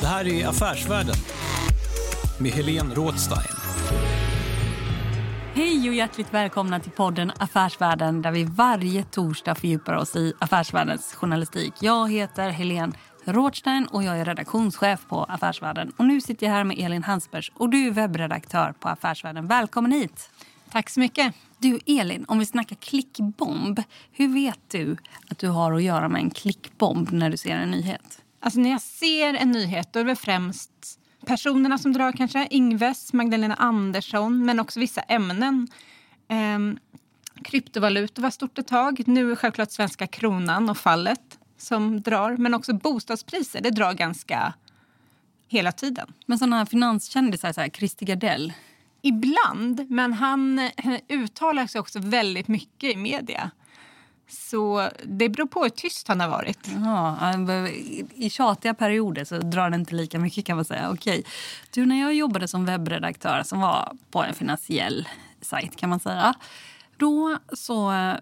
Det här är Affärsvärlden med Helene Rådstein. Hej och hjärtligt välkomna till podden Affärsvärlden där vi varje torsdag fördjupar oss i affärsvärldens journalistik. Jag heter Helene Rådstein och jag är redaktionschef på Affärsvärlden. Och nu sitter jag här med Elin Hansbergs och du är webbredaktör på Affärsvärlden. Välkommen hit! Tack så mycket. Du Elin, om vi snackar klickbomb. Hur vet du att du har att göra med en klickbomb när du ser en nyhet? Alltså när jag ser en nyhet då är det främst personerna som drar kanske. Ingves, Magdalena Andersson, men också vissa ämnen. Ehm, kryptovalutor var stort ett tag. Nu är självklart svenska kronan och fallet som drar. Men också bostadspriser, det drar ganska hela tiden. Men sådana här finanskändisar, så här, Christer Gardell. Ibland, men han eh, uttalar sig också väldigt mycket i media. Så det beror på hur tyst han har varit. Ja, I tjatiga perioder så drar det inte lika mycket kan man säga. Okej. Du, när jag jobbade som webbredaktör som var på en finansiell sajt kan man säga. Då så eh,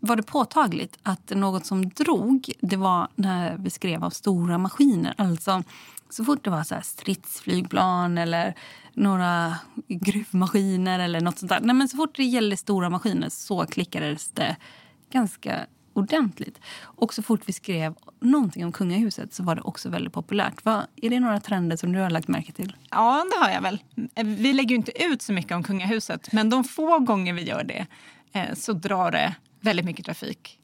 var det påtagligt att något som drog det var när vi skrev av stora maskiner. Alltså så fort det var så stridsflygplan eller några gruvmaskiner eller något sånt där. Nej, men så fort det gällde stora maskiner så klickades det ganska ordentligt. Och så fort vi skrev någonting om kungahuset så var det också väldigt populärt. Va, är det några trender som du har lagt märke till? Ja, det har jag väl. Vi lägger ju inte ut så mycket om kungahuset men de få gånger vi gör det eh, så drar det väldigt mycket trafik.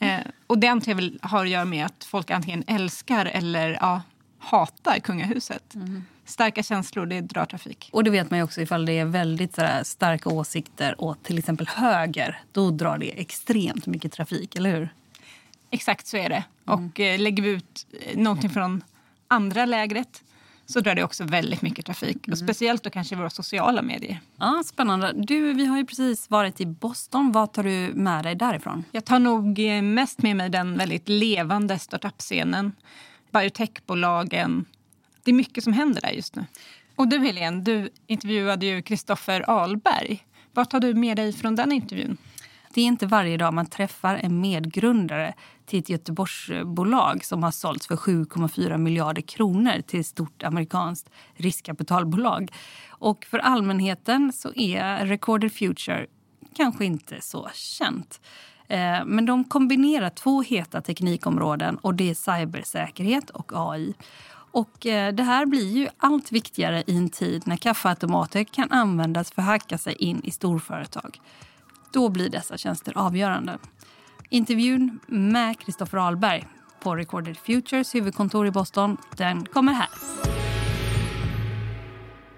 Mm. och det antar jag har att göra med att folk antingen älskar eller ja, hatar kungahuset. Mm. Starka känslor, det drar trafik. Och det vet man också ifall det är väldigt sådär, starka åsikter åt till exempel höger. Då drar det extremt mycket trafik, eller hur? Exakt så är det. Mm. Och eh, lägger vi ut eh, någonting från andra lägret så drar det också väldigt mycket trafik. Mm. Och speciellt då kanske i våra sociala medier. Ja, Spännande. Du, vi har ju precis varit i Boston. Vad tar du med dig därifrån? Jag tar nog eh, mest med mig den väldigt levande startup-scenen. Biotechbolagen, det är mycket som händer där just nu. Och du Helene, du intervjuade ju Kristoffer Ahlberg. Vad tar du med dig från den intervjun? Det är inte varje dag man träffar en medgrundare till ett Göteborgsbolag som har sålts för 7,4 miljarder kronor till ett stort amerikanskt riskkapitalbolag. Och för allmänheten så är Recorded Future kanske inte så känt. Eh, men de kombinerar två heta teknikområden och det är cybersäkerhet och AI. Och eh, det här blir ju allt viktigare i en tid när kaffeautomater kan användas för att hacka sig in i storföretag. Då blir dessa tjänster avgörande. Intervjun med Kristoffer Ahlberg på Recorded Futures huvudkontor i Boston, den kommer här.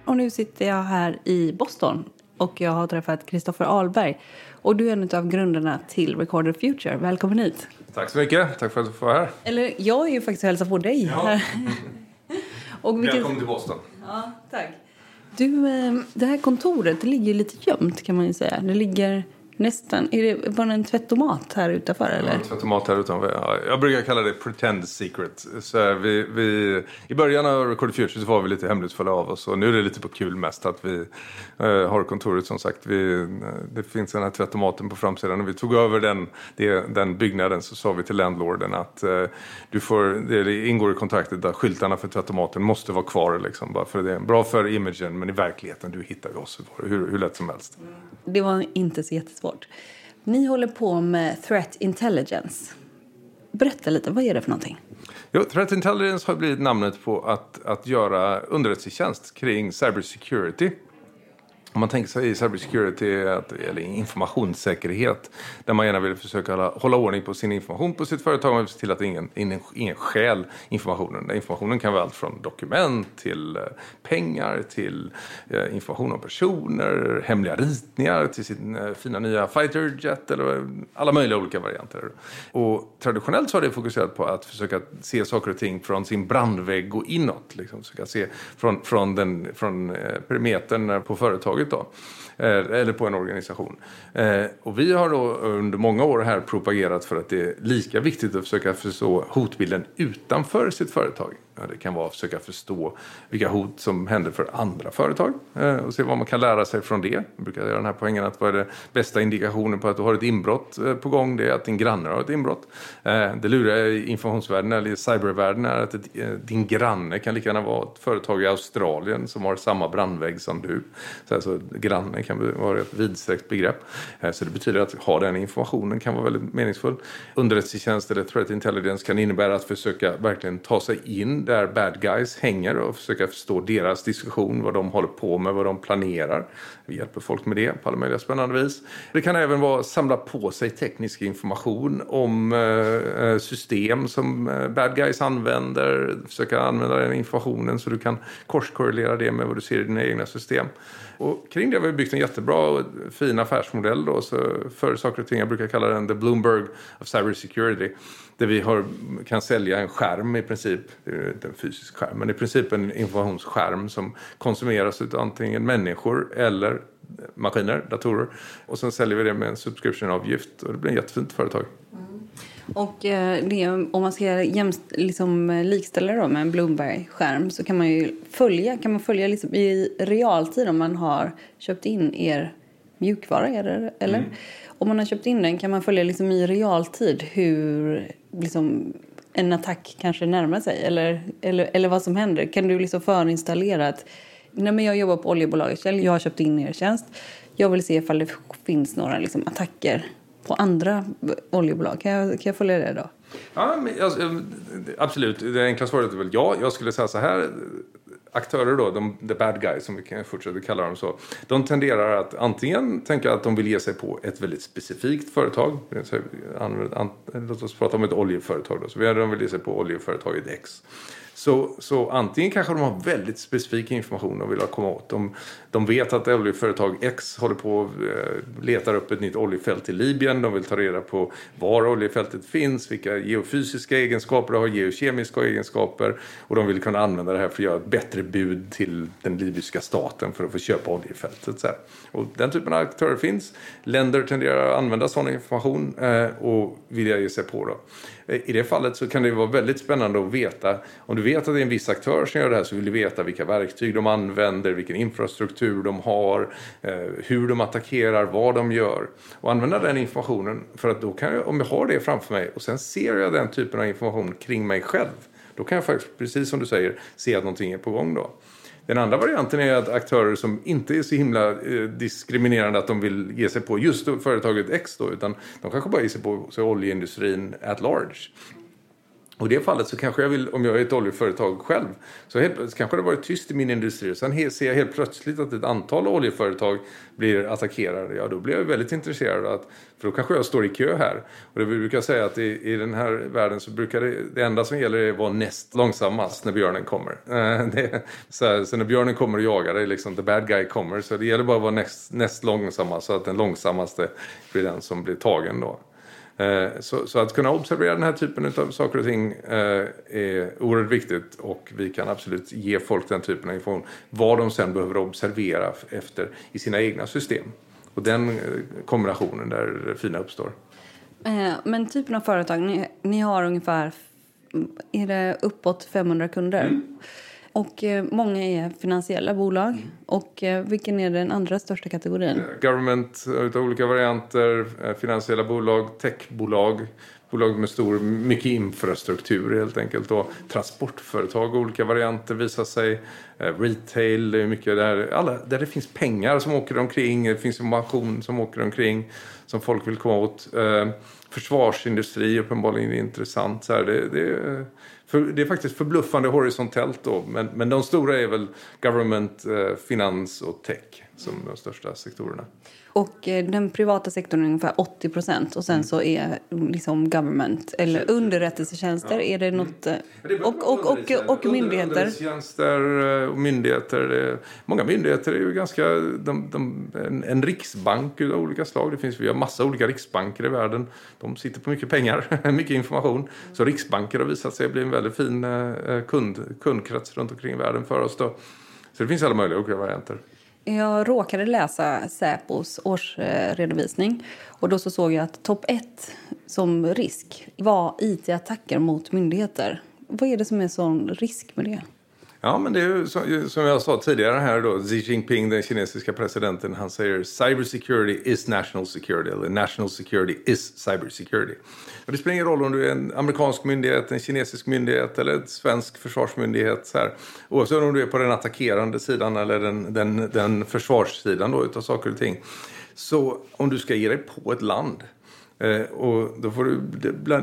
Och nu sitter jag här i Boston och jag har träffat Kristoffer Ahlberg. Och du är en av grundarna till Recorded Future. Välkommen hit. Tack så mycket. Tack för att du får vara här. Eller jag är ju faktiskt och hälsar på dig. Ja. och vilket... Välkommen till Boston. Ja, tack. Du, eh, det här kontoret det ligger lite gömt kan man ju säga. Det ligger Nästan. Är det bara en tvättomat här utanför? Eller? Ja, en tvättomat här utanför. Jag brukar kalla det pretend secret. Så vi, vi, I början av Record Future så var vi lite hemlighetsfulla av oss. Och nu är det lite på kul mest att vi uh, har kontoret som sagt. Vi, det finns den här tvättomaten på framsidan. När vi tog över den, det, den byggnaden så sa vi till landlorden att uh, du får, det ingår i kontraktet att skyltarna för tvättomaten måste vara kvar. Liksom, bara för det är bra för imagen men i verkligheten du hittar oss hur, hur lätt som helst. Det var inte så jättesvårt bort. Ni håller på med threat intelligence. Berätta lite, vad är det för någonting? Jo, Threat Intelligence har blivit namnet på att, att göra underrättelsetjänst kring cybersecurity. Om man tänker sig cybersecurity eller informationssäkerhet där man gärna vill försöka hålla ordning på sin information på sitt företag och se till att ingen, ingen, ingen stjäl informationen. Informationen kan vara allt från dokument till eh, pengar till eh, information om personer, hemliga ritningar till sin eh, fina nya fighterjet eller alla möjliga olika varianter. Och traditionellt så har det fokuserat på att försöka se saker och ting från sin brandvägg och inåt. Liksom. Försöka se från, från, den, från eh, perimetern på företaget då. Eh, eller på en organisation. Eh, och vi har då under många år här propagerat för att det är lika viktigt att försöka förstå hotbilden utanför sitt företag. Det kan vara att försöka förstå vilka hot som händer för andra företag eh, och se vad man kan lära sig från det. Jag brukar göra den här poängen att vad är det bästa indikationen på att du har ett inbrott på gång? Det är att din granne har ett inbrott. Det luriga i informationsvärlden eller i cybervärlden är att din granne kan lika gärna vara ett företag i Australien som har samma brandvägg som du. Så alltså, granne kan vara ett vidsträckt begrepp. Eh, så det betyder att ha den informationen kan vara väldigt meningsfull. Underrättelsetjänst eller threat intelligence kan innebära att försöka verkligen ta sig in där bad guys hänger och försöka förstå deras diskussion, vad de håller på med, vad de planerar. Vi hjälper folk med det på alla möjliga spännande vis. Det kan även vara att samla på sig teknisk information om eh, eh, system som bad guys använder. Försöka använda den informationen så du kan korskorrelera det med vad du ser i dina egna system. Och kring det har vi byggt en jättebra och fin affärsmodell då, så för saker och ting. Jag brukar kalla den the Bloomberg of cybersecurity. Där vi har, kan sälja en skärm i princip, det är inte en fysisk skärm, men i princip en informationsskärm som konsumeras av antingen människor eller maskiner, datorer. Och sen säljer vi det med en subscription-avgift och det blir ett jättefint företag. Och eh, det, om man ska jämst, liksom, eh, likställa det med en Bloomberg-skärm så kan man ju följa, kan man följa liksom i realtid om man har köpt in er mjukvara, eller? Mm. Om man har köpt in den kan man följa liksom i realtid hur liksom, en attack kanske närmar sig eller, eller, eller vad som händer. Kan du liksom förinstallera att Nej, men jag jobbar på oljebolaget jag har köpt in er tjänst. Jag vill se ifall det finns några liksom, attacker på andra oljebolag. Kan jag, kan jag följa det då? Ja, men, alltså, absolut. Det enkla svaret är väl ja. Jag skulle säga så här. Aktörer då, de, the bad guys som vi kan fortsätta kalla dem så. De tenderar att antingen tänka att de vill ge sig på ett väldigt specifikt företag. Låt oss prata om ett oljeföretag då. Så de vill ge sig på oljeföretaget X. Så, så antingen kanske de har väldigt specifik information de vill ha komma åt. De, de vet att oljeföretag X håller på och letar upp ett nytt oljefält i Libyen. De vill ta reda på var oljefältet finns, vilka geofysiska egenskaper det har, geokemiska egenskaper. Och de vill kunna använda det här för att göra ett bättre bud till den libyska staten för att få köpa oljefältet. Så här. Och den typen av aktörer finns. Länder tenderar att använda sån information eh, och vilja ge sig på. Då. Eh, I det fallet så kan det vara väldigt spännande att veta. Om du vet att det är en viss aktör som gör det här så vill du veta vilka verktyg de använder, vilken infrastruktur de har, eh, hur de attackerar, vad de gör. Och använda den informationen för att då kan jag, om jag har det framför mig och sen ser jag den typen av information kring mig själv. Då kan jag faktiskt, precis som du säger, se att någonting är på gång då. Den andra varianten är att aktörer som inte är så himla eh, diskriminerande att de vill ge sig på just företaget X då, utan de kanske bara ger sig på så oljeindustrin at large. Och i det fallet så kanske jag vill, om jag är ett oljeföretag själv, så helt, kanske det varit tyst i min industri. Sen ser jag helt plötsligt att ett antal oljeföretag blir attackerade. Ja, då blir jag väldigt intresserad. Att, för då kanske jag står i kö här. Och det vi brukar säga att i, i den här världen så brukar det, det enda som gäller är att vara näst långsammast när björnen kommer. Eh, det, så, här, så, när björnen kommer och jagar dig, liksom the bad guy kommer. Så det gäller bara att vara näst, näst långsammast så att den långsammaste blir den som blir tagen då. Eh, så, så, att kunna observera den här typen av saker och ting eh, är oerhört viktigt och vi kan absolut ge folk den typen av information. Vad de sen behöver observera efter i sina egna system. Och den eh, kombinationen där det fina uppstår. Men typen av företag, ni, ni har ungefär är det uppåt 500 kunder. Mm. Och eh, många är finansiella bolag. Mm. Och eh, vilken är den andra största kategorin? Eh, government eh, av olika varianter, eh, finansiella bolag, techbolag, bolag med stor, mycket infrastruktur helt enkelt. Och transportföretag olika varianter visar sig. Retail, mycket där, alla, där det finns pengar som åker omkring, det finns information som åker omkring som folk vill komma åt. Försvarsindustri uppenbarligen är intressant. Så här, det, det, för, det är faktiskt förbluffande horisontellt då. Men, men de stora är väl government, eh, finans och tech som de största sektorerna. Och eh, den privata sektorn är ungefär 80 procent och sen mm. så är liksom government eller underrättelsetjänster ja. är det något eh, och, och, och, och, myndigheter. Underrättelsetjänster och myndigheter. Många myndigheter är ju ganska de, de, en, en, riksbank av olika slag. Det finns vi har massa olika riksbanker i världen. De sitter på mycket pengar, mycket information. Så riksbanker har visat sig bli en väldigt fin eh, kund, kundkrets runt omkring i världen för oss då. Så det finns alla möjliga olika varianter. Jag råkade läsa Säpos årsredovisning och då så såg jag att topp ett som risk var it-attacker mot myndigheter. Vad är det som är sån risk med det? Ja, men det är ju som jag sa tidigare här då, Xi Jinping, den kinesiska presidenten, han säger cybersecurity is national security, eller national security is cybersecurity. Och det spelar ingen roll om du är en amerikansk myndighet, en kinesisk myndighet eller en svensk försvarsmyndighet. Så här. Oavsett om du är på den attackerande sidan eller den, den, den försvarssidan då, utav saker och ting. Så om du ska ge dig på ett land eh, och då får du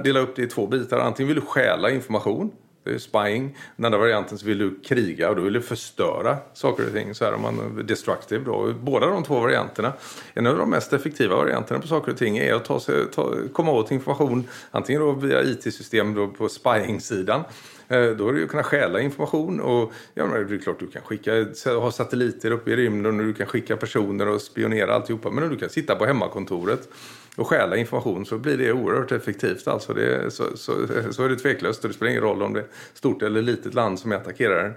dela upp det i två bitar. Antingen vill du stjäla information det är spying. Den andra varianten så vill du kriga och då vill du förstöra saker och ting. Så här om man destructive då. Båda de två varianterna. En av de mest effektiva varianterna på saker och ting är att ta sig, ta, komma åt information antingen då via IT-system då på spying-sidan. Eh, då är det ju att kunna stjäla information och ja, det är klart du kan skicka, ha satelliter uppe i rymden och du kan skicka personer och spionera alltihopa. Men om du kan sitta på hemmakontoret och stjäla information så blir det oerhört effektivt. Alltså det, så, så, så är det tveklöst och det spelar ingen roll om det är stort eller litet land som attackerar den.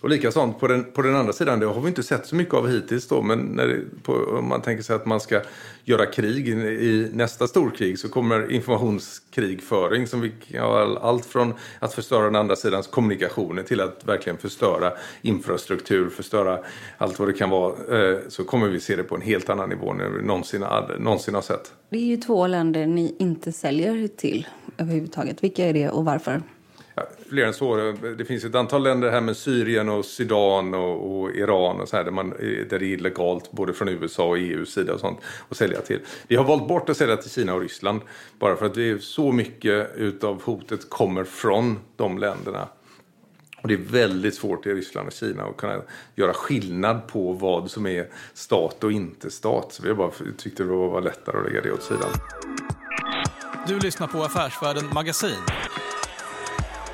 Och likasånt på den, på den andra sidan, det har vi inte sett så mycket av hittills då, men när det, på, om man tänker sig att man ska göra krig i, i nästa storkrig så kommer informationskrigföring som vi, ja, allt från att förstöra den andra sidans kommunikationer till att verkligen förstöra infrastruktur, förstöra allt vad det kan vara, eh, så kommer vi se det på en helt annan nivå än vi någonsin, någonsin har sett. Det är ju två länder ni inte säljer till överhuvudtaget. Vilka är det och varför? Fler än så. Det finns ett antal länder här med Syrien och Sudan och, och Iran och så här där, man, där det är illegalt både från USA och EUs sida och sånt att sälja till. Vi har valt bort att sälja till Kina och Ryssland bara för att det är så mycket utav hotet kommer från de länderna. Och det är väldigt svårt i Ryssland och Kina att kunna göra skillnad på vad som är stat och inte stat. Så vi bara tyckte det var lättare att lägga det åt sidan. Du lyssnar på Affärsvärlden Magasin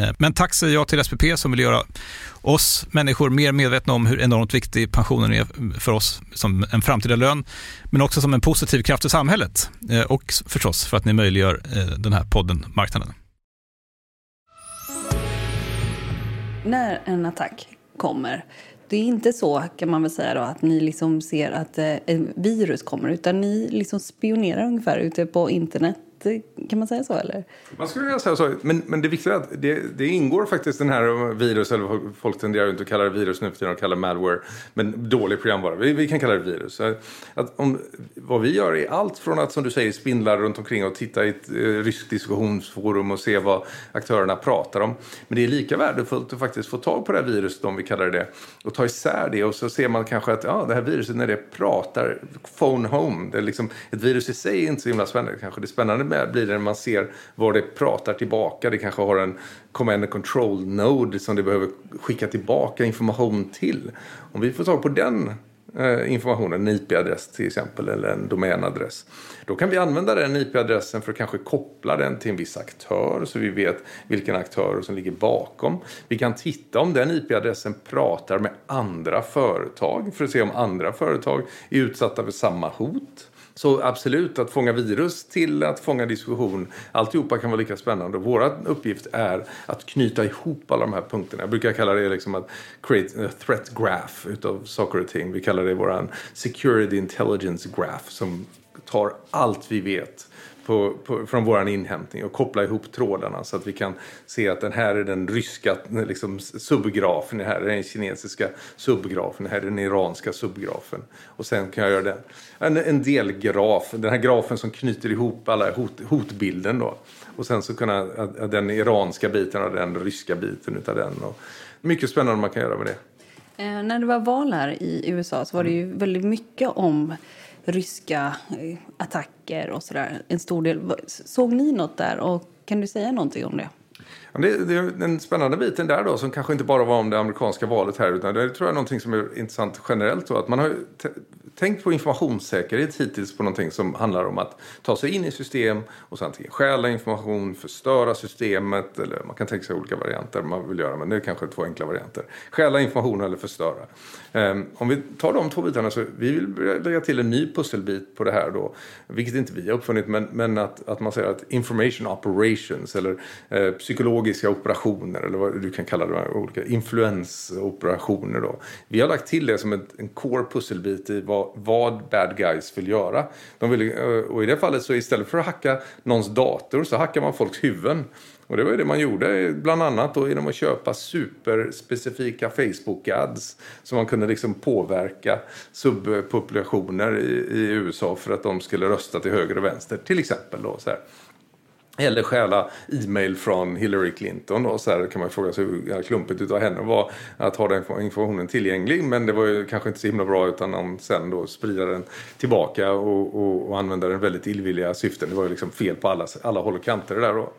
Eh, men tack säger jag till SPP som vill göra oss människor mer medvetna om hur enormt viktig pensionen är för oss som en framtida lön, men också som en positiv kraft i samhället. Eh, och förstås för att ni möjliggör eh, den här podden Marknaden. När en attack kommer, det är inte så kan man väl säga då, att ni liksom ser att eh, ett virus kommer utan ni liksom spionerar ungefär ute på internet kan man säga så eller? Man skulle kunna säga så. Men, men det viktiga är att det, det ingår faktiskt den här virus, eller folk tenderar inte att kalla det virus nu för tiden, de kallar det malware. Men dålig programvara. Vi, vi kan kalla det virus. Att om, vad vi gör är allt från att som du säger spindla runt omkring och titta i ett eh, ryskt diskussionsforum och se vad aktörerna pratar om. Men det är lika värdefullt att faktiskt få tag på det här viruset, om vi kallar det det, och ta isär det och så ser man kanske att ja, det här viruset när det pratar, phone home, det är liksom, ett virus i sig är inte så himla spännande kanske. Det är spännande med blir det när man ser vad det pratar tillbaka. Det kanske har en command and control node som det behöver skicka tillbaka information till. Om vi får tag på den eh, informationen, en IP-adress till exempel eller en domänadress. Då kan vi använda den IP-adressen för att kanske koppla den till en viss aktör så vi vet vilken aktör som ligger bakom. Vi kan titta om den IP-adressen pratar med andra företag för att se om andra företag är utsatta för samma hot. Så absolut, att fånga virus till att fånga diskussion, alltihopa kan vara lika spännande. Vår uppgift är att knyta ihop alla de här punkterna. Jag brukar kalla det liksom att create a threat graph utav saker och ting. Vi kallar det vår security intelligence graph som tar allt vi vet på, på, från vår inhämtning och koppla ihop trådarna så att vi kan se att den här är den ryska liksom, subgrafen, det här är den kinesiska subgrafen, det här är den iranska subgrafen. Och sen kan jag göra den. En, en delgraf, den här grafen som knyter ihop alla hot, hotbilden då. Och sen så kunna den iranska biten och den ryska biten utav den. Och mycket spännande man kan göra med det. Eh, när det var val här i USA så var det ju väldigt mycket om ryska eh, attacker och sådär. En stor del. Såg ni något där och kan du säga någonting om det? Det, det, är den spännande biten där då som kanske inte bara var om det amerikanska valet här utan det tror jag är någonting som är intressant generellt då att man har tänkt på informationssäkerhet hittills på någonting som handlar om att ta sig in i system och sen antingen stjäla information, förstöra systemet eller man kan tänka sig olika varianter man vill göra men det är kanske två enkla varianter. Stjäla information eller förstöra. Um, om vi tar de två bitarna så vi vill lägga till en ny pusselbit på det här då vilket inte vi har uppfunnit men, men att, att man säger att information operations eller eh, psykologiska operationer eller vad du kan kalla det, olika influensoperationer då. Vi har lagt till det som ett, en core pusselbit i vad vad, bad guys vill göra. De vill, eh, och i det fallet så istället för att hacka någons dator så hackar man folks huvuden. Och det var ju det man gjorde bland annat då genom att köpa superspecifika Facebook-ads. Så man kunde liksom påverka subpopulationer i, i, USA för att de skulle rösta till höger och vänster till exempel. Då, så här. Eller stjäla e-mail från Hillary Clinton. Då. så här kan man fråga sig hur klumpigt utav henne var att ha den informationen tillgänglig. Men det var ju kanske inte så himla bra utan om sen då sprida den tillbaka och, och, och använda den väldigt illvilliga syften. Det var ju liksom fel på alla, alla håll och kanter det där då.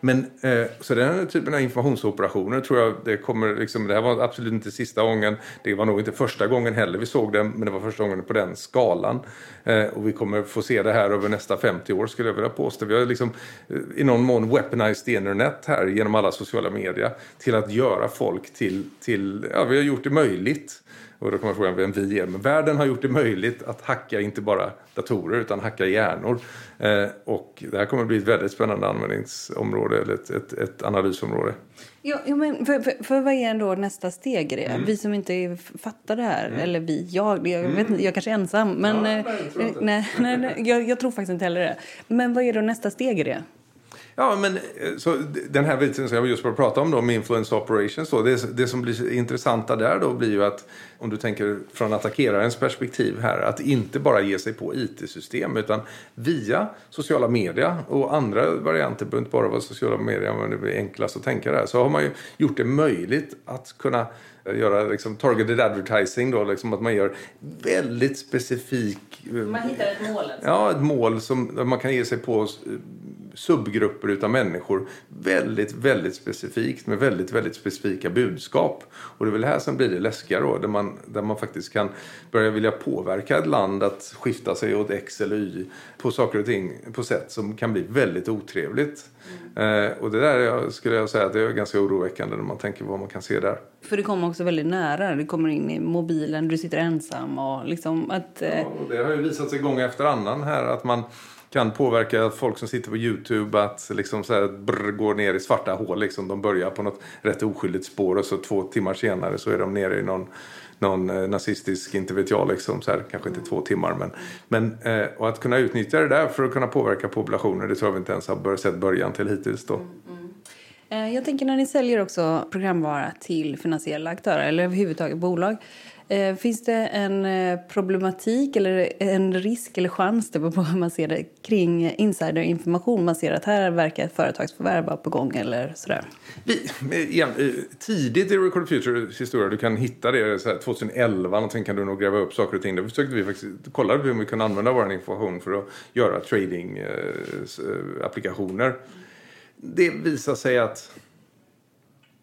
Men eh, så den här typen av informationsoperationer tror jag det kommer liksom, det här var absolut inte sista gången. Det var nog inte första gången heller vi såg den, men det var första gången på den skalan. Eh, och vi kommer få se det här över nästa 50 år skulle jag vilja påstå. Vi har liksom eh, i någon mån weaponized internet här genom alla sociala medier till att göra folk till, till ja vi har gjort det möjligt och då kan man fråga vem vi är. Men världen har gjort det möjligt att hacka inte bara datorer utan hacka hjärnor. Eh, och det här kommer att bli ett väldigt spännande användningsområde eller ett, ett, ett analysområde. Ja, ja men för, för, för, vad är då nästa steg i det? Mm. Vi som inte fattar det här, mm. eller vi, jag, jag, vet inte, jag kanske är ensam. Men, ja, nej, jag, eh, nej, nej, nej, jag, jag tror faktiskt inte heller det. Men vad är då nästa steg i det? Ja, men eh, så den här biten som jag just började prata om då, med influence operations. Då, det, det som blir intressanta där då blir ju att om du tänker från attackerarens perspektiv här, att inte bara ge sig på IT-system utan via sociala media och andra varianter, behöver inte bara vara sociala medier, men det blir enklast att tänka där, så har man ju gjort det möjligt att kunna göra liksom targeted advertising då, liksom att man gör väldigt specifik... Man hittar ett mål alltså. Ja, ett mål som man kan ge sig på subgrupper utav människor väldigt, väldigt specifikt med väldigt, väldigt specifika budskap. Och det är väl här som blir det läskiga då, där man, där man faktiskt kan börja vilja påverka ett land att skifta sig åt X eller Y på saker och ting på sätt som kan bli väldigt otrevligt. Mm. Eh, och det där skulle jag säga att det är ganska oroväckande när man tänker vad man kan se där. För det kommer också väldigt nära. Det kommer in i mobilen, du sitter ensam och liksom att... Eh... Ja, och det har ju visat sig gång efter annan här att man kan påverka folk som sitter på Youtube att liksom så här brr, går ner i svarta hål. Liksom. De börjar på något rätt oskyldigt spår och så två timmar senare så är de nere i någon, någon eh, nazistisk, inte vet jag, liksom, så här, kanske inte två timmar. Men, men, eh, och att kunna utnyttja det där för att kunna påverka populationer det tror jag vi inte ens har sett början till hittills. Då. Mm, mm. Eh, jag tänker när ni säljer också programvara till finansiella aktörer eller överhuvudtaget bolag. Eh, finns det en eh, problematik eller en risk eller chans det på hur man ser det, kring insiderinformation? Man ser att här verkar ett företagsförvärv vara på gång eller sådär. Vi, igen, eh, tidigt i Record Futures historia, du kan hitta det så här, 2011, någonting kan du nog gräva upp saker och ting. Då försökte vi faktiskt kolla hur vi kunde använda vår information för att göra trading-applikationer. Eh, eh, det visade sig att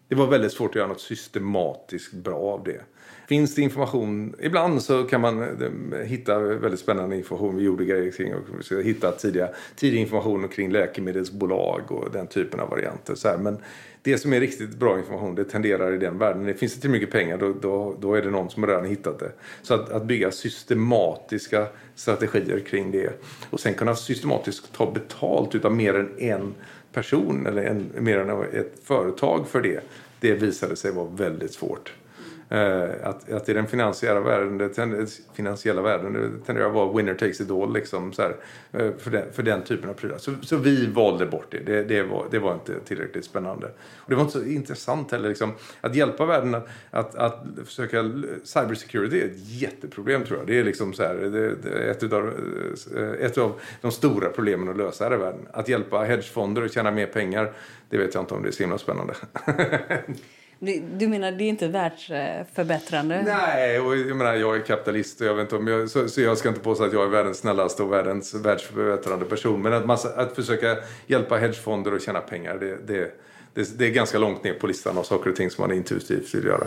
det var väldigt svårt att göra något systematiskt bra av det. Finns det information, ibland så kan man eh, hitta väldigt spännande information. Vi gjorde grejer kring och hitta tidiga, tidig information kring läkemedelsbolag och den typen av varianter. Så här. Men det som är riktigt bra information det tenderar i den världen. Det finns det till mycket pengar då, då, då är det någon som redan hittat det. Så att, att bygga systematiska strategier kring det och sen kunna systematiskt ta betalt utav mer än en person eller en, mer än ett företag för det. Det visade sig vara väldigt svårt. Eh, att, att i den finansiella världen, det tenderar, finansiella världen det tenderar att vara winner takes it all liksom, så här, eh, för, den, för den typen av prylar. Så, så vi valde bort det. Det, det, var, det var inte tillräckligt spännande. Och det var inte så intressant heller. Liksom, att hjälpa världen att, att, att försöka... Eh, cybersecurity är ett jätteproblem tror jag. Det är liksom så här, det, det ett av, ett av de stora problemen att lösa här i världen. Att hjälpa hedgefonder att tjäna mer pengar, det vet jag inte om det är så himla spännande. Du menar det är inte världsförbättrande? Nej, och jag menar jag är kapitalist och jag vet inte om jag, så, så, jag ska inte påstå att jag är världens snällaste och världens världsförbättrande person. Men att, massa, att försöka hjälpa hedgefonder att tjäna pengar, det, det, det, det är ganska långt ner på listan av saker och ting som man intuitivt vill göra.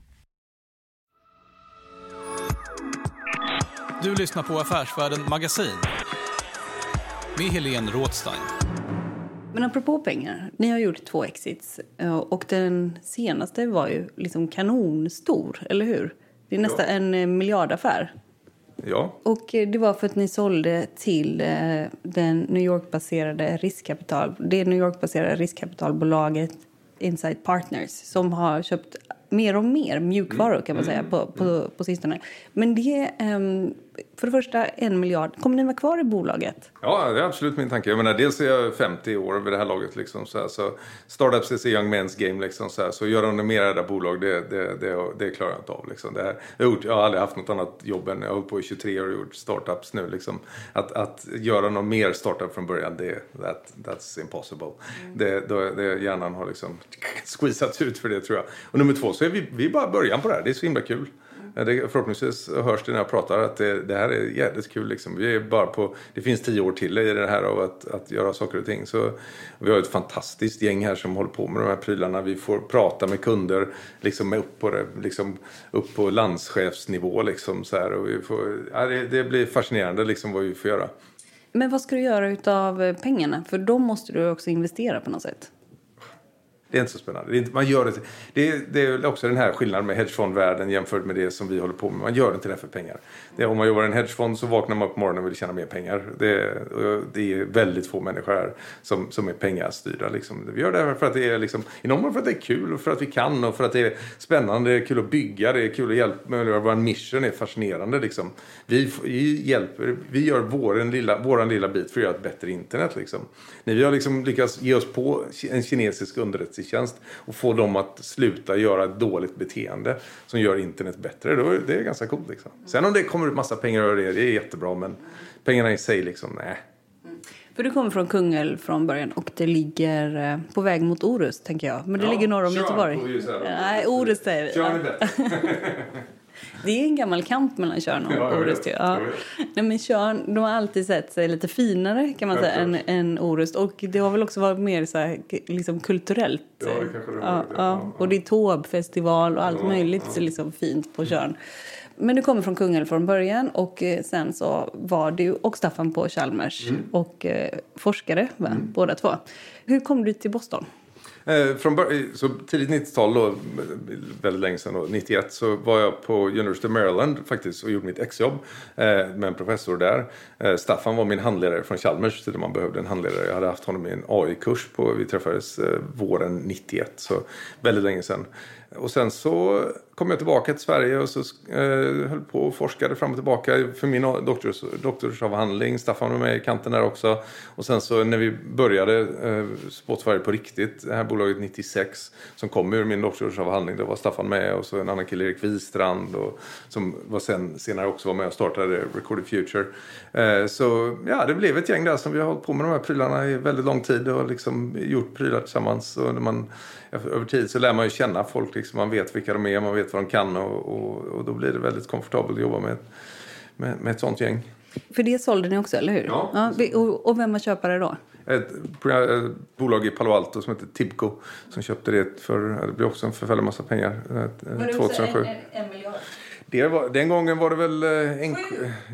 Du lyssnar på Affärsvärlden Magasin med Helene Rådstein. Men apropå pengar, ni har gjort två exits eh, och den senaste var ju liksom kanonstor, eller hur? Det är nästan ja. en eh, miljardaffär. Ja. Och eh, det var för att ni sålde till den New York-baserade riskkapital, det New York-baserade riskkapitalbolaget Insight Partners som har köpt mer och mer mjukvaror kan man säga på, på, på sistone. Men det, um, för det första en miljard. Kommer ni vara kvar i bolaget? Ja, det är absolut min tanke. Jag menar, dels är jag 50 år vid det här laget. Liksom, så, här, så startups is a young man's game. Liksom, så, här, så göra något mer det bolag, det, det, det, det klarar jag inte av. Liksom. Det här, jag, har gjort, jag har aldrig haft något annat jobb än jag har hållit på i 23 år och gjort startups nu. Liksom. Att, att göra något mer startup från början, det, that, that's impossible. Mm. Det, det, det, hjärnan har liksom squeezats ut för det tror jag. Och nummer två, så är vi, vi är bara början på det här. Det är så himla kul. Det, förhoppningsvis hörs det när jag pratar att det, det, här är jävligt kul. Liksom. Vi är bara på, det finns tio år till i det här av att, att göra saker och ting. Så vi har ett fantastiskt gäng här som håller på med de här prylarna. Vi får prata med kunder liksom upp, på det, liksom, upp på landschefsnivå. Liksom, så här, och vi får, ja, det, det blir fascinerande liksom, vad vi får göra. Men vad ska du göra av pengarna? För de måste du också investera på något sätt. Det är inte så spännande. Det är inte, man gör det, det, det är också den här skillnaden med hedgefondvärlden jämfört med det som vi håller på med. Man gör inte det för pengar. Det, om man jobbar i en hedgefond så vaknar man på morgonen och vill tjäna mer pengar. Det, det är väldigt få människor här som, som är pengastyrda. Liksom. Vi gör det för att det är liksom, i någon mån för att det är kul och för att vi kan och för att det är spännande, det är kul att bygga, det är kul att hjälpa. Vår mission är fascinerande. Liksom. Vi, vi, hjälper, vi gör vår lilla, våran lilla bit för att göra ett bättre internet. Liksom. vi har liksom lyckats ge oss på en kinesisk underrättelse underrättelsetjänst och få dem att sluta göra ett dåligt beteende som gör internet bättre. Då, det är ganska coolt. Liksom. Sen om det kommer ut massa pengar ur det, det är jättebra. Men pengarna i sig, liksom, nej. För du kommer från Kungälv från början och det ligger eh, på väg mot Orust, tänker jag. Men det ja, ligger norr om Göteborg. Nej, Orust säger vi. Tjörn är bättre. Det är en gammal kamp mellan Tjörn och ja, Orust. Ja. Nej, men Tjörn, de har alltid sett sig lite finare kan man säga än, än Orust. Och det har väl också varit mer så här, liksom kulturellt. Ja, det kanske det ja, ja. Och det är Tåbfestival och allt möjligt ja. liksom fint på Tjörn. Men du kommer från Kungälv från början och eh, sen så var du och Staffan på Chalmers mm. och eh, forskare, va? Mm. båda två. Hur kom du till Boston? Eh, från eh, så tidigt 90-tal, då, väldigt länge sedan, då, 91, så var jag på University of Maryland faktiskt och gjorde mitt exjobb eh, med en professor där. Eh, Staffan var min handledare från Chalmers, där man behövde en handledare. Jag hade haft honom i en AI-kurs på, vi träffades eh, våren 91, så väldigt länge sedan. Och sen så kom jag tillbaka till Sverige och så eh, höll på och forskade fram och tillbaka för min doktors, doktorsavhandling. Staffan var med i kanten där också. Och sen så när vi började eh, Spotify på riktigt, det här bolaget 96 som kom ur min doktorsavhandling, då var Staffan med och så en annan kille, Erik Wistrand, och, som var sen, senare också var med och startade Recorded Future. Eh, så ja, det blev ett gäng där som vi har hållit på med de här prylarna i väldigt lång tid och liksom gjort prylar tillsammans. Och när man, över tid så lär man ju känna folk, liksom, man vet vilka de är, man vet vad de kan och, och, och då blir det väldigt komfortabelt att jobba med, med, med ett sånt gäng. För det sålde ni också, eller hur? Ja. ja och, och vem var köpare då? Ett, ett, bolag i Palo Alto som heter Tibco som köpte det för, det blev också en förfärlig massa pengar. Var det 2007. En, en, en miljard? Det var, den gången var det väl... Eh, en,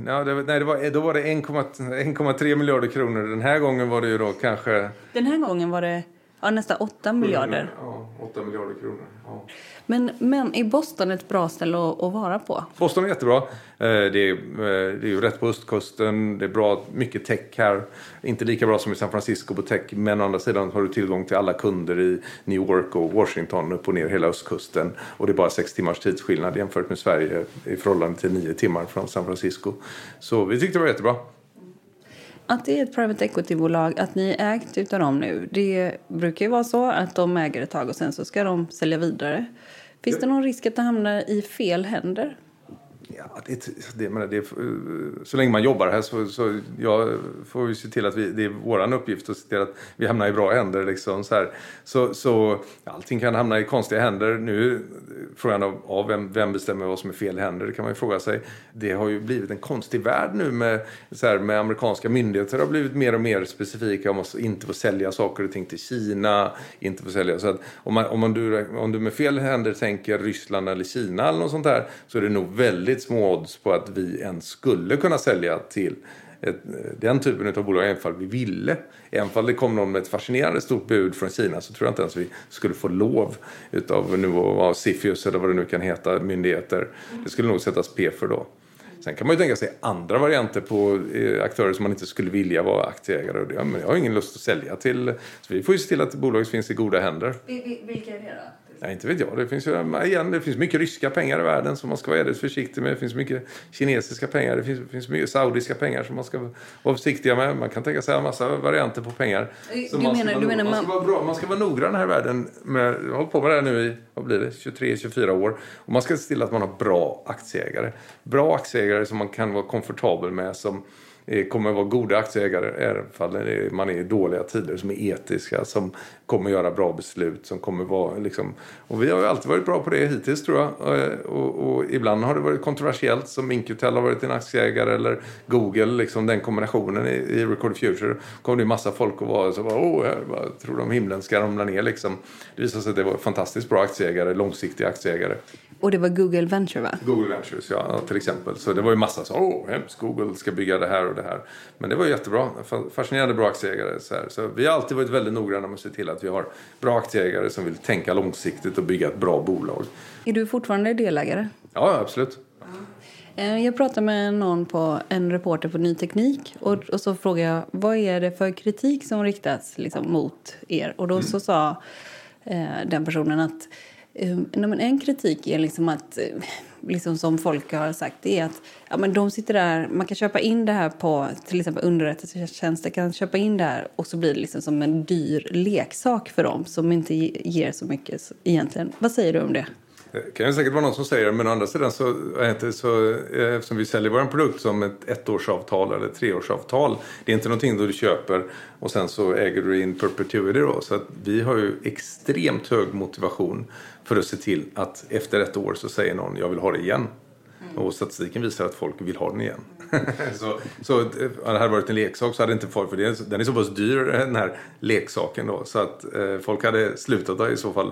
nej, det, nej, det var, då var det 1,3 miljarder kronor. Den här gången var det ju då kanske... Den här gången var det ja, nästan 8 miljarder. Ja, 8 miljarder kronor. Ja. Men, men är Boston ett bra ställe att, att vara på? Boston är jättebra. Eh, det är, eh, det är ju rätt på östkusten. Det är bra, mycket tech här. Inte lika bra som i San Francisco på tech. Men å andra sidan har du tillgång till alla kunder i New York och Washington upp och ner hela östkusten. Och det är bara sex timmars tidsskillnad jämfört med Sverige i förhållande till nio timmar från San Francisco. Så vi tyckte det var jättebra. Att det är ett private equity-bolag, att ni är ägt utav dem nu, det brukar ju vara så att de äger ett tag och sen så ska de sälja vidare. Finns det någon risk att det hamnar i fel händer? Ja, det, det, menar, det, så länge man jobbar här så, så jag får vi se till att vi, det är vår uppgift att se till att vi hamnar i bra händer. Liksom, så, här. så, så allting kan hamna i konstiga händer. Nu frågan av, av vem, vem bestämmer vad som är fel händer, det kan man ju fråga sig. Det har ju blivit en konstig värld nu med, så här, med amerikanska myndigheter. Det har blivit mer och mer specifika om att inte få sälja saker och ting till Kina. Inte få sälja. Så att om, man, om, man, du, om du med fel händer tänker Ryssland eller Kina eller något sånt där så är det nog väldigt små odds på att vi ens skulle kunna sälja till ett, den typen av bolag, även om vi ville. Även om det kom någon med ett fascinerande stort bud från Kina så tror jag inte ens vi skulle få lov utav nu av Sifius eller vad det nu kan heta, myndigheter. Det skulle nog sättas P för då. Sen kan man ju tänka sig andra varianter på eh, aktörer som man inte skulle vilja vara aktieägare. Och det, men jag har ingen lust att sälja till. Så vi får ju se till att bolaget finns i goda händer. Vilka är det då? Nej, inte vet jag. Det finns, ju, igen, det finns mycket ryska pengar i världen som man ska vara väldigt försiktig med. Det finns mycket kinesiska pengar. Det finns, finns mycket saudiska pengar som man ska vara försiktiga med. Man kan tänka sig en massa varianter på pengar. Du menar, man, du menar man, ska vara bra, man ska vara noggrann här i världen. Med, jag har hållit på med det här nu i vad blir det, 23-24 år. Och man ska se till att man har bra aktieägare. Bra aktieägare som man kan vara komfortabel med. som Eh, kommer att vara goda aktieägare även om man är i dåliga tider, som är etiska, som kommer göra bra beslut, som kommer vara liksom... Och vi har ju alltid varit bra på det hittills tror jag. Och, och, och ibland har det varit kontroversiellt, som Incutel har varit en aktieägare eller Google, liksom den kombinationen i, i Record Future. kom det ju massa folk och var så bara, åh, jag tror de himlen ska ramla ner liksom. Det visade sig att det var fantastiskt bra aktieägare, långsiktiga aktieägare. Och det var Google Venture va? Google Ventures, ja till exempel. Så det var ju massa så, åh hemskt, Google ska bygga det här och det här. Men det var jättebra, fascinerande bra aktieägare. Så, här. så vi har alltid varit väldigt noggranna med att se till att vi har bra aktieägare som vill tänka långsiktigt och bygga ett bra bolag. Är du fortfarande delägare? Ja, absolut. Eh, jag pratade med någon på, en reporter på Ny Teknik och, och så frågade jag vad är det för kritik som riktas liksom, mot er? Och då mm. så sa eh, den personen att Ehm, en kritik är liksom att eh, liksom som folk har sagt, det är att ja, men de sitter där, man kan köpa in det här på till exempel underrättelsetjänster kan köpa in det här och så blir det liksom som en dyr leksak för dem som inte ger så mycket egentligen. Vad säger du om det? Det kan ju säkert vara någon som säger det, men å andra sidan så, så eh, eftersom vi säljer vår produkt som ett ettårsavtal eller treårsavtal. Det är inte någonting du köper och sen så äger du in perpetuity då. Så att vi har ju extremt hög motivation för att se till att efter ett år så säger någon jag vill ha det igen. Mm. Och statistiken visar att folk vill ha den igen. så, så om det hade varit en leksak så hade inte folk, för den är så pass dyr den här leksaken då. Så att eh, folk hade slutat i så fall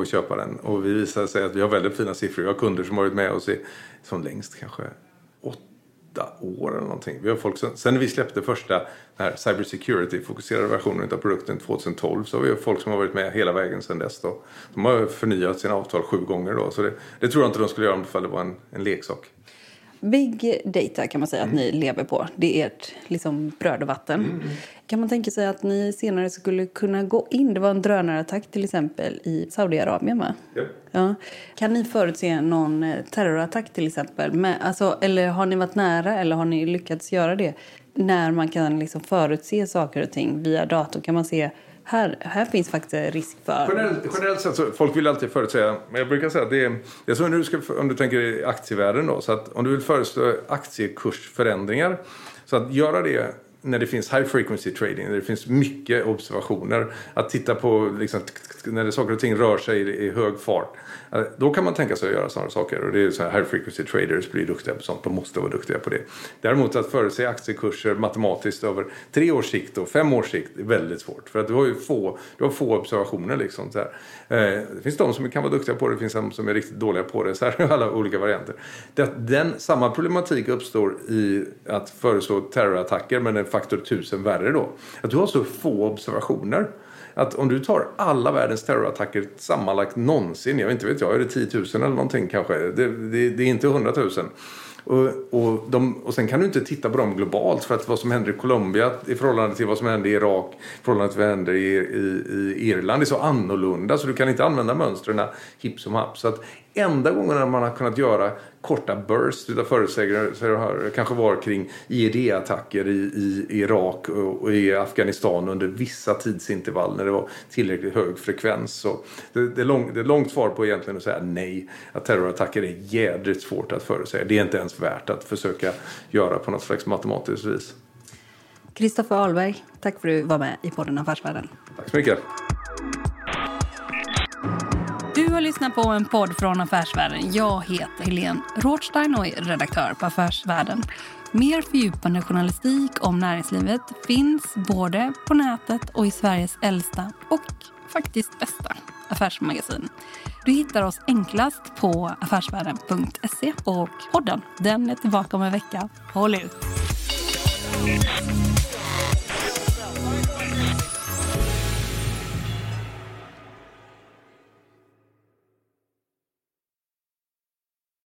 att köpa den. Och vi visade sig att vi har väldigt fina siffror. Vi har kunder som har varit med oss i, som längst kanske åtta år eller någonting. Vi har folk som, sen när vi släppte första här cyber security-fokuserade versionen av produkten 2012 så har vi folk som har varit med hela vägen sedan dess. Då. De har förnyat sina avtal sju gånger då. Så det, det tror jag inte de skulle göra om det var en, en leksak. Big data kan man säga mm. att ni lever på. Det är ert liksom, bröd och vatten. Mm. Kan man tänka sig att ni senare skulle kunna gå in? Det var en drönarattack till exempel i Saudiarabien va? Ja. ja. Kan ni förutse någon eh, terrorattack till exempel? Med, alltså, eller har ni varit nära eller har ni lyckats göra det? När man kan liksom förutse saker och ting via dator kan man se här, här finns faktiskt risk för... Generellt, generellt sett så folk vill alltid förutsäga, men jag brukar säga att det är, det är som du ska, om du tänker i aktievärlden då, så att om du vill förutspå aktiekursförändringar, så att göra det när det finns high frequency trading, när det finns mycket observationer, att titta på liksom, när det, saker och ting rör sig i, i hög fart. Eh, då kan man tänka sig att göra sådana saker och det är så här high frequency traders blir duktiga på sånt. De måste vara duktiga på det. Däremot att förutse aktiekurser matematiskt över tre års sikt och fem års sikt är väldigt svårt. För att du har ju få, du har få observationer liksom. Så här. Eh, det finns de som kan vara duktiga på det, det finns de som är riktigt dåliga på det. Så här alla olika varianter. Den, samma problematik uppstår i att föreslå terrorattacker men faktor tusen värre då. Att du har så få observationer att om du tar alla världens terrorattacker sammanlagt någonsin, jag vet inte vet jag, är det 10 000 eller någonting kanske? Det, det, det är inte 100 000. Och, och, de, och sen kan du inte titta på dem globalt för att vad som händer i Colombia i förhållande till vad som händer i Irak, i förhållande till vad som händer i, i, i Irland är så annorlunda så du kan inte använda mönstren hipp som happ. Så att enda gången man har kunnat göra korta bursts av förutsägelser kanske var kring IED-attacker i, i, Irak och i Afghanistan under vissa tidsintervall när det var tillräckligt hög frekvens. Så det, det, är lång, det är långt svar på egentligen att säga nej. Att terrorattacker är jädrigt svårt att förutsäga. Det är inte ens värt att försöka göra på något slags matematiskt vis. Kristoffer Ahlberg, tack för att du var med i podden Affärsvärlden. Tack så mycket. Du har lyssnat på en podd från Affärsvärlden. Jag heter Helene Rothstein och är redaktör på Affärsvärlden. Mer fördjupande journalistik om näringslivet finns både på nätet och i Sveriges äldsta och faktiskt bästa affärsmagasin. Du hittar oss enklast på affärsvärlden.se och podden den är tillbaka om en vecka. Håll ut!